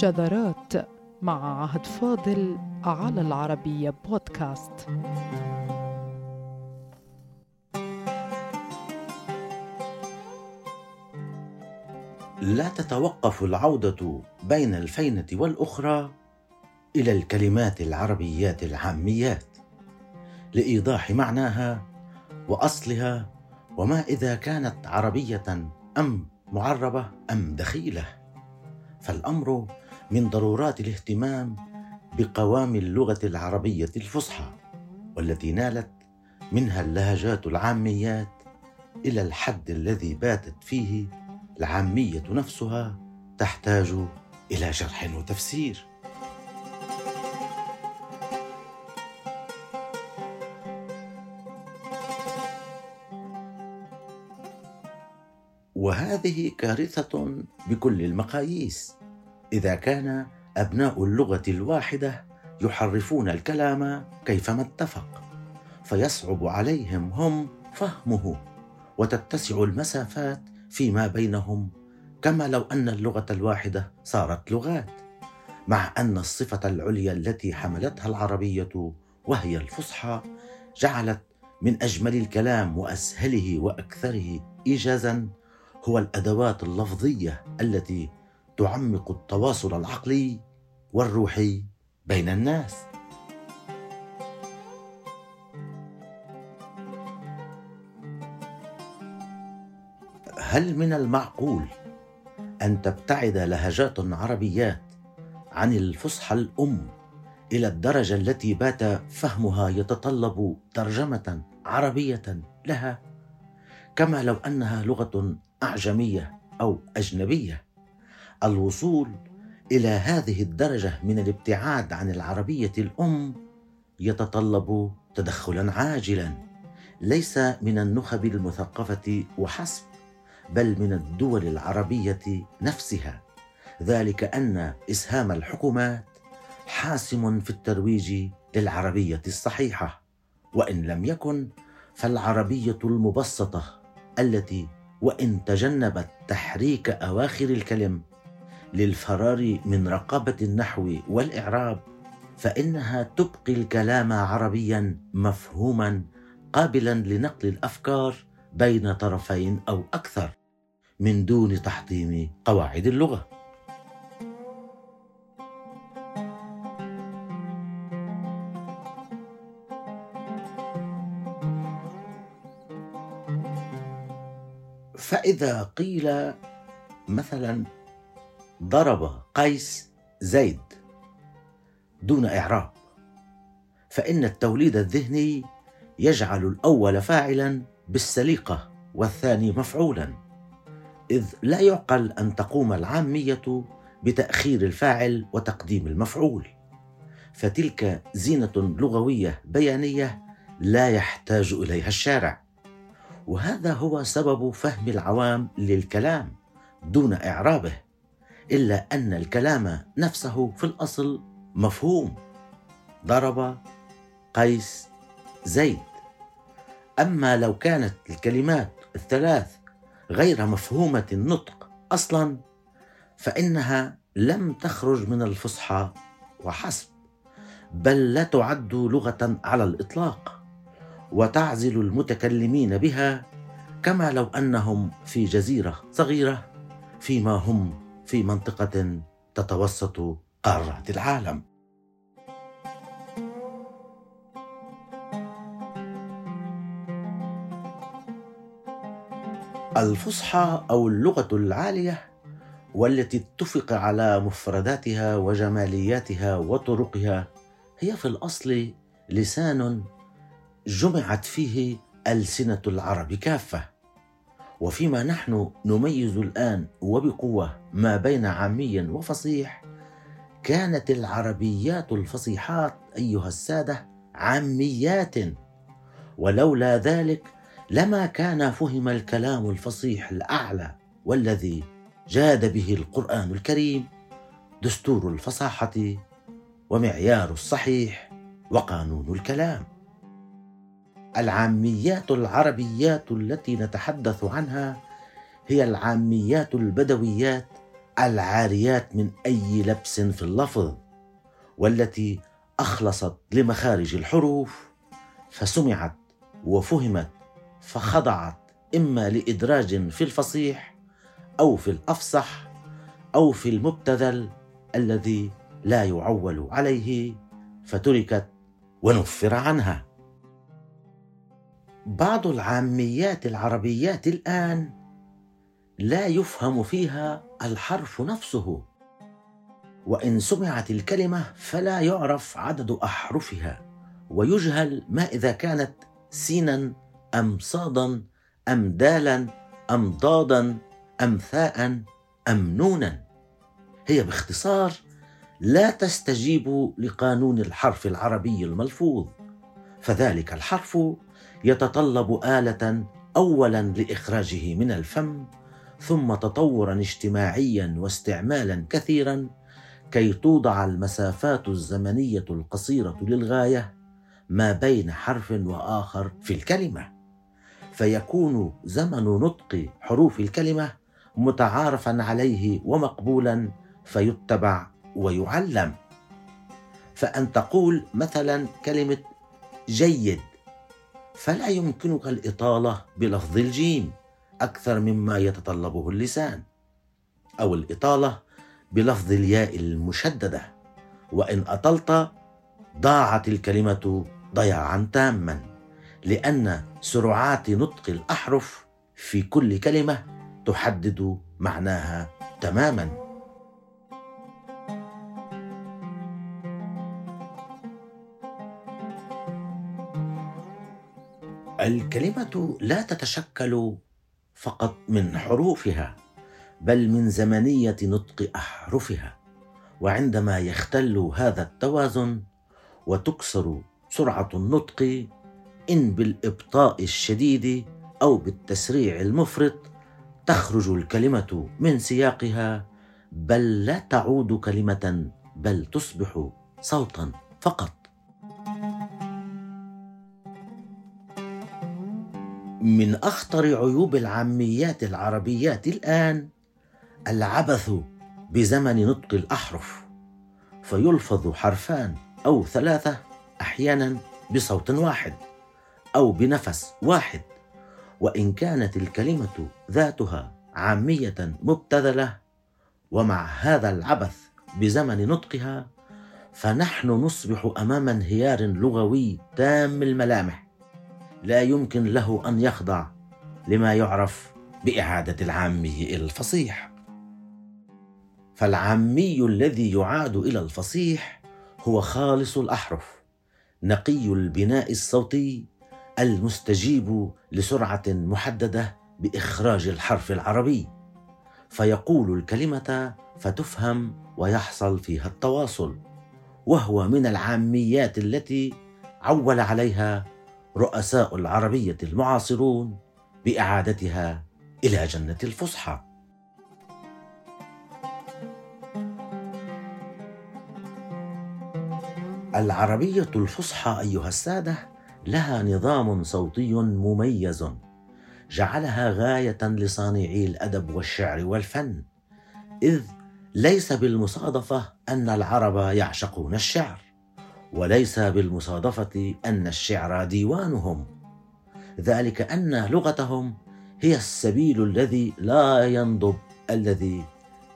شذرات مع عهد فاضل على العربية بودكاست. لا تتوقف العودة بين الفينة والأخرى إلى الكلمات العربيات العاميات لإيضاح معناها وأصلها وما إذا كانت عربية أم معربة أم دخيلة. فالأمر من ضرورات الاهتمام بقوام اللغة العربية الفصحى والتي نالت منها اللهجات العاميات إلى الحد الذي باتت فيه العامية نفسها تحتاج إلى شرح وتفسير. وهذه كارثة بكل المقاييس. إذا كان أبناء اللغة الواحدة يحرفون الكلام كيفما اتفق فيصعب عليهم هم فهمه وتتسع المسافات فيما بينهم كما لو أن اللغة الواحدة صارت لغات مع أن الصفة العليا التي حملتها العربية وهي الفصحى جعلت من أجمل الكلام وأسهله وأكثره ايجازا هو الأدوات اللفظية التي تعمق التواصل العقلي والروحي بين الناس. هل من المعقول أن تبتعد لهجات عربيات عن الفصحى الأم إلى الدرجة التي بات فهمها يتطلب ترجمة عربية لها؟ كما لو أنها لغة أعجمية أو أجنبية. الوصول إلى هذه الدرجة من الابتعاد عن العربية الأم يتطلب تدخلا عاجلا ليس من النخب المثقفة وحسب بل من الدول العربية نفسها. ذلك أن إسهام الحكومات حاسم في الترويج للعربية الصحيحة وإن لم يكن فالعربية المبسطة التي وإن تجنبت تحريك أواخر الكلم للفرار من رقابه النحو والإعراب فإنها تبقي الكلام عربيا مفهوما قابلا لنقل الأفكار بين طرفين أو أكثر من دون تحطيم قواعد اللغة. فإذا قيل مثلا ضرب قيس زيد دون إعراب فإن التوليد الذهني يجعل الأول فاعلا بالسليقة والثاني مفعولا إذ لا يعقل أن تقوم العامية بتأخير الفاعل وتقديم المفعول فتلك زينة لغوية بيانية لا يحتاج إليها الشارع. وهذا هو سبب فهم العوام للكلام دون إعرابه. إلا أن الكلام نفسه في الأصل مفهوم. ضرب قيس زيد. أما لو كانت الكلمات الثلاث غير مفهومة النطق أصلا فإنها لم تخرج من الفصحى وحسب بل لا تعد لغة على الإطلاق وتعزل المتكلمين بها كما لو أنهم في جزيرة صغيرة فيما هم في منطقة تتوسط قارات العالم. الفصحى أو اللغة العالية والتي اتفق على مفرداتها وجمالياتها وطرقها هي في الأصل لسان جمعت فيه ألسنة العرب كافة. وفيما نحن نميز الآن وبقوة ما بين عامي وفصيح كانت العربيات الفصيحات أيها السادة عاميات. ولولا ذلك لما كان فهم الكلام الفصيح الأعلى والذي جاد به القرآن الكريم دستور الفصاحة ومعيار الصحيح وقانون الكلام. العاميات العربيات التي نتحدث عنها هي العاميات البدويات العاريات من أي لبس في اللفظ والتي أخلصت لمخارج الحروف فسمعت وفهمت فخضعت إما لإدراج في الفصيح أو في الأفصح أو في المبتذل الذي لا يعول عليه فتركت ونفر عنها. بعض العاميات العربيات الآن لا يفهم فيها الحرف نفسه. وإن سمعت الكلمة فلا يعرف عدد أحرفها ويجهل ما إذا كانت سينا أم صادا أم دالا أم ضادا أم ثاء أم نونا. هي باختصار لا تستجيب لقانون الحرف العربي الملفوظ فذلك الحرف يتطلب آلة اولا لإخراجه من الفم ثم تطورا اجتماعيا واستعمالا كثيرا كي توضع المسافات الزمنية القصيرة للغاية ما بين حرف وآخر في الكلمة. فيكون زمن نطق حروف الكلمة متعارفا عليه ومقبولا فيتبع ويعلم. فأن تقول مثلا كلمة جيد فلا يمكنك الإطالة بلفظ الجيم أكثر مما يتطلبه اللسان أو الإطالة بلفظ الياء المشددة وإن أطلت ضاعت الكلمة ضياعا تاما لأن سرعات نطق الأحرف في كل كلمة تحدد معناها تماما. الكلمة لا تتشكل فقط من حروفها بل من زمنية نطق أحرفها. وعندما يختل هذا التوازن وتكسر سرعة النطق إن بالإبطاء الشديد أو بالتسريع المفرط تخرج الكلمة من سياقها بل لا تعود كلمة بل تصبح صوتا فقط. من أخطر عيوب العاميات العربيات الآن العبث بزمن نطق الأحرف فيلفظ حرفان أو ثلاثة أحيانا بصوت واحد أو بنفس واحد وإن كانت الكلمة ذاتها عامية مبتذلة ومع هذا العبث بزمن نطقها فنحن نصبح أمام انهيار لغوي تام الملامح. لا يمكن له أن يخضع لما يعرف بإعادة العامي إلى الفصيح. فالعامي الذي يعاد إلى الفصيح هو خالص الأحرف نقي البناء الصوتي المستجيب لسرعة محددة بإخراج الحرف العربي. فيقول الكلمة فتفهم ويحصل فيها التواصل وهو من العاميات التي عول عليها رؤساء العربية المعاصرون بإعادتها إلى جنة الفصحى. العربية الفصحى أيها السادة لها نظام صوتي مميز. جعلها غاية لصانعي الأدب والشعر والفن إذ ليس بالمصادفة أن العرب يعشقون الشعر. وليس بالمصادفة أن الشعر ديوانهم. ذلك أن لغتهم هي السبيل الذي لا ينضب الذي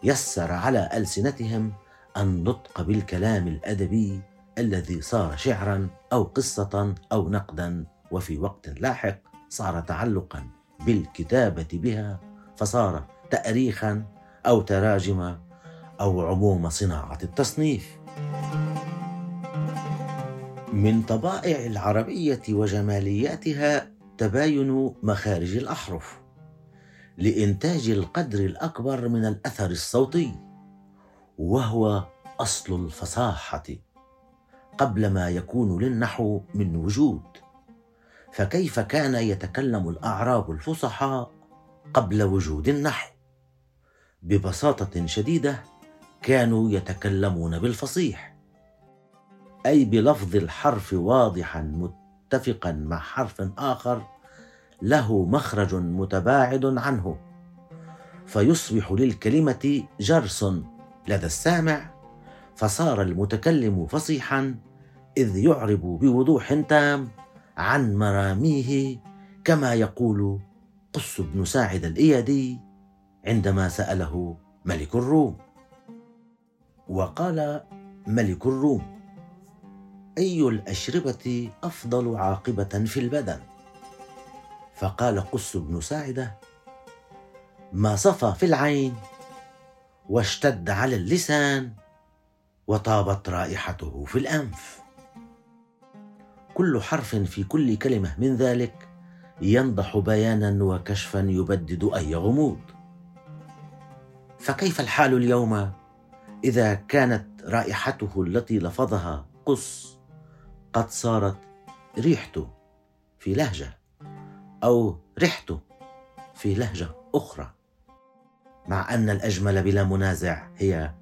يسر على ألسنتهم النطق بالكلام الأدبي الذي صار شعرا أو قصة أو نقدا وفي وقت لاحق صار تعلقا بالكتابة بها فصار تاريخا أو تراجم أو عموم صناعة التصنيف. من طبائع العربية وجمالياتها تباين مخارج الأحرف لإنتاج القدر الأكبر من الأثر الصوتي وهو أصل الفصاحة قبل ما يكون للنحو من وجود. فكيف كان يتكلم الأعراب الفصحاء قبل وجود النحو؟ ببساطة شديدة كانوا يتكلمون بالفصيح. أي بلفظ الحرف واضحا متفقا مع حرف آخر له مخرج متباعد عنه. فيصبح للكلمة جرس لدى السامع. فصار المتكلم فصيحا إذ يعرب بوضوح تام عن مراميه كما يقول قص بن ساعد الإيادي عندما سأله ملك الروم. وقال ملك الروم أي الأشربة أفضل عاقبة في البدن؟ فقال قس بن ساعدة ما صفى في العين واشتد على اللسان وطابت رائحته في الأنف. كل حرف في كل كلمة من ذلك ينضح بيانا وكشفا يبدد أي غموض. فكيف الحال اليوم إذا كانت رائحته التي لفظها قص قد صارت ريحته في لهجة أو ريحته في لهجة أخرى مع أن الأجمل بلا منازع هي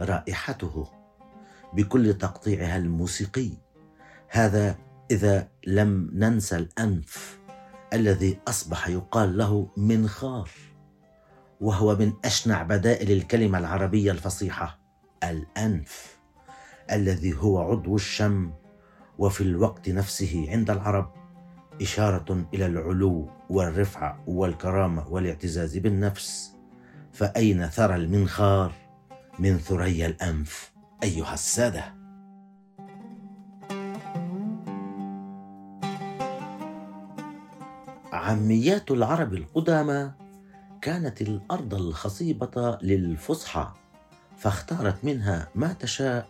رائحته بكل تقطيعها الموسيقي. هذا إذا لم ننسى الأنف الذي أصبح يقال له منخار وهو من أشنع بدائل الكلمة العربية الفصيحة الأنف الذي هو عضو الشم وفي الوقت نفسه عند العرب إشارة إلى العلو والرفعة والكرامة والاعتزاز بالنفس. فأين ثرى المنخار من ثريا الأنف أيها السادة؟ عاميات العرب القدامى كانت الأرض الخصيبة للفصحى فاختارت منها ما تشاء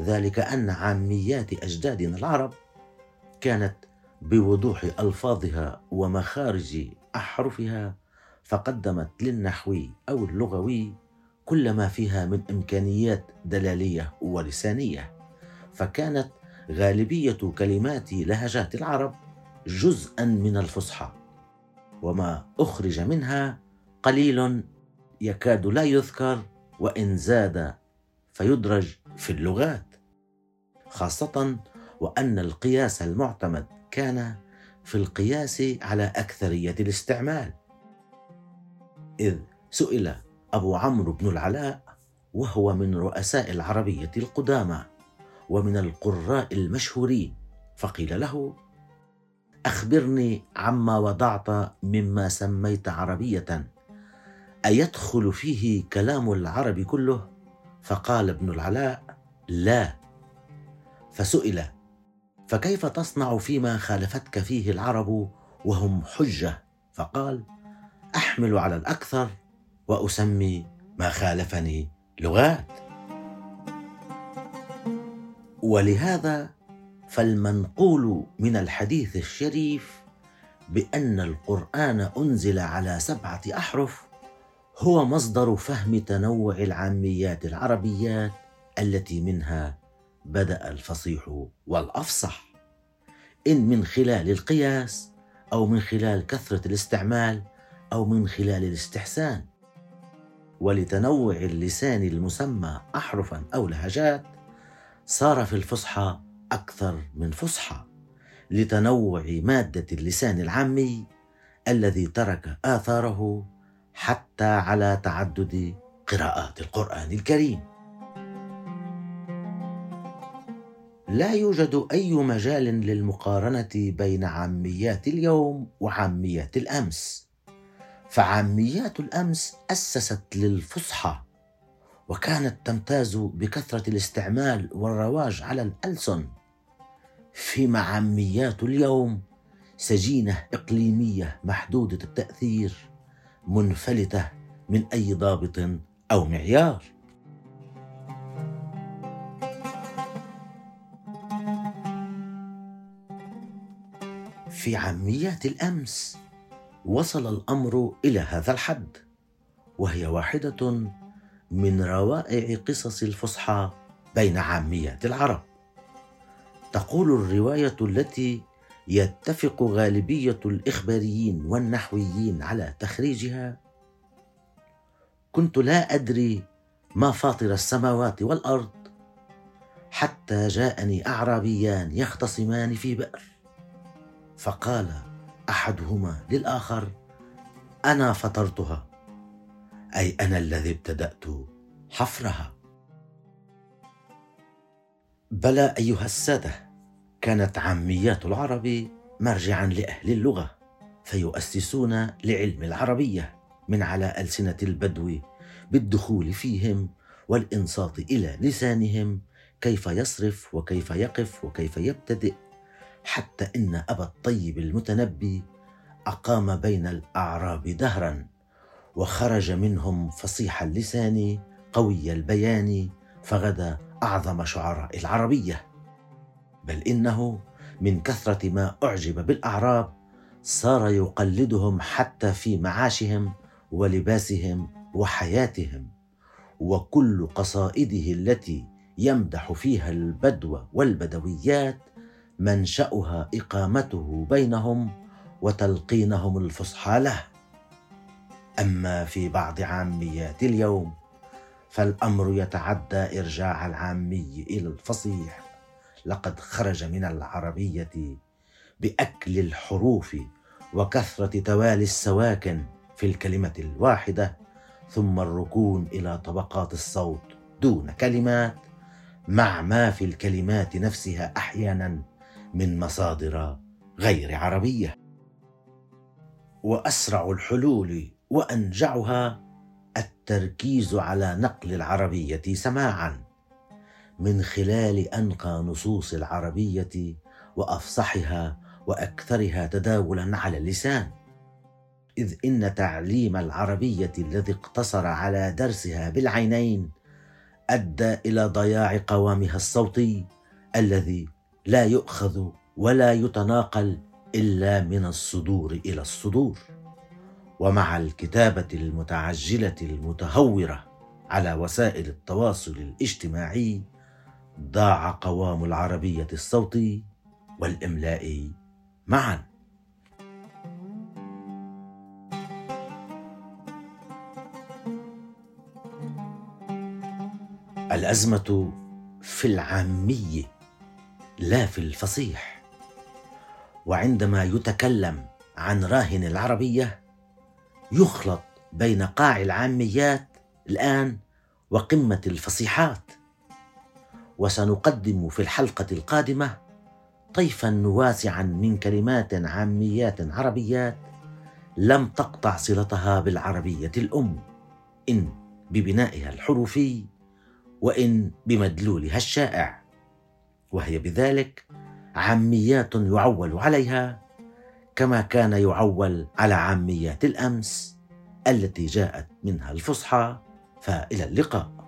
ذلك أن عاميات أجدادنا العرب كانت بوضوح ألفاظها ومخارج أحرفها فقدمت للنحوي أو اللغوي كل ما فيها من إمكانيات دلالية ولسانية فكانت غالبية كلمات لهجات العرب جزءا من الفصحى وما أخرج منها قليل يكاد لا يذكر وإن زاد فيدرج في اللغات خاصة وأن القياس المعتمد كان في القياس على أكثرية الاستعمال. إذ سئل أبو عمرو بن العلاء وهو من رؤساء العربية القدامى ومن القراء المشهورين فقيل له أخبرني عما وضعت مما سميت عربية أيدخل فيه كلام العرب كله؟ فقال ابن العلاء لا. فسئل فكيف تصنع فيما خالفتك فيه العرب وهم حجة؟ فقال أحمل على الأكثر وأسمي ما خالفني لغات. ولهذا فالمنقول من الحديث الشريف بأن القرآن أنزل على سبعة أحرف هو مصدر فهم تنوع العاميات العربيات التي منها بدأ الفصيح والأفصح. إن من خلال القياس أو من خلال كثرة الاستعمال أو من خلال الاستحسان. ولتنوع اللسان المسمى احرفا أو لهجات صار في الفصحى أكثر من فصحى لتنوع مادة اللسان العامي الذي ترك آثاره حتى على تعدد قراءات القرآن الكريم. لا يوجد أي مجال للمقارنة بين عاميات اليوم وعاميات الأمس. فعاميات الأمس أسست للفصحى وكانت تمتاز بكثرة الاستعمال والرواج على الألسن. فيما عاميات اليوم سجينة إقليمية محدودة التأثير. منفلتة من أي ضابط أو معيار. في عاميات الأمس وصل الأمر إلى هذا الحد وهي واحدة من روائع قصص الفصحى بين عاميات العرب. تقول الرواية التي يتفق غالبية الإخباريين والنحويين على تخريجها. كنت لا أدري ما فاطر السماوات والأرض حتى جاءني أعرابيان يختصمان في بئر. فقال أحدهما للآخر أنا فطرتها. أي أنا الذي ابتدأت حفرها. بلى أيها السادة كانت عاميات العرب مرجعا لأهل اللغة فيؤسسون لعلم العربية من على ألسنة البدو بالدخول فيهم والإنصات إلى لسانهم كيف يصرف وكيف يقف وكيف يبتدئ حتى إن أبا الطيب المتنبي أقام بين الأعراب دهرا وخرج منهم فصيح اللسان قوي البيان فغدا أعظم شعراء العربية. بل إنه من كثرة ما أعجب بالأعراب صار يقلدهم حتى في معاشهم ولباسهم وحياتهم وكل قصائده التي يمدح فيها البدو والبدويات منشأها إقامته بينهم وتلقينهم الفصحى له. أما في بعض عاميات اليوم فالأمر يتعدى إرجاع العامي إلى الفصيح. لقد خرج من العربية بأكل الحروف وكثرة توالي السواكن في الكلمة الواحدة ثم الركون إلى طبقات الصوت دون كلمات مع ما في الكلمات نفسها أحيانا من مصادر غير عربية. وأسرع الحلول وأنجعها التركيز على نقل العربية سماعا. من خلال أنقى نصوص العربية وأفصحها وأكثرها تداولا على اللسان. إذ إن تعليم العربية الذي اقتصر على درسها بالعينين أدى إلى ضياع قوامها الصوتي الذي لا يؤخذ ولا يتناقل إلا من الصدور إلى الصدور. ومع الكتابة المتعجلة المتهورة على وسائل التواصل الاجتماعي ضاع قوام العربية الصوتي والإملاء معا. الأزمة في العامي لا في الفصيح. وعندما يتكلم عن راهن العربية يخلط بين قاع العاميات الآن وقمة الفصيحات. وسنقدم في الحلقة القادمة طيفا واسعا من كلمات عاميات عربيات لم تقطع صلتها بالعربية الأم إن ببنائها الحروفي وإن بمدلولها الشائع. وهي بذلك عاميات يعول عليها كما كان يعول على عاميات الأمس التي جاءت منها الفصحى. فإلى اللقاء.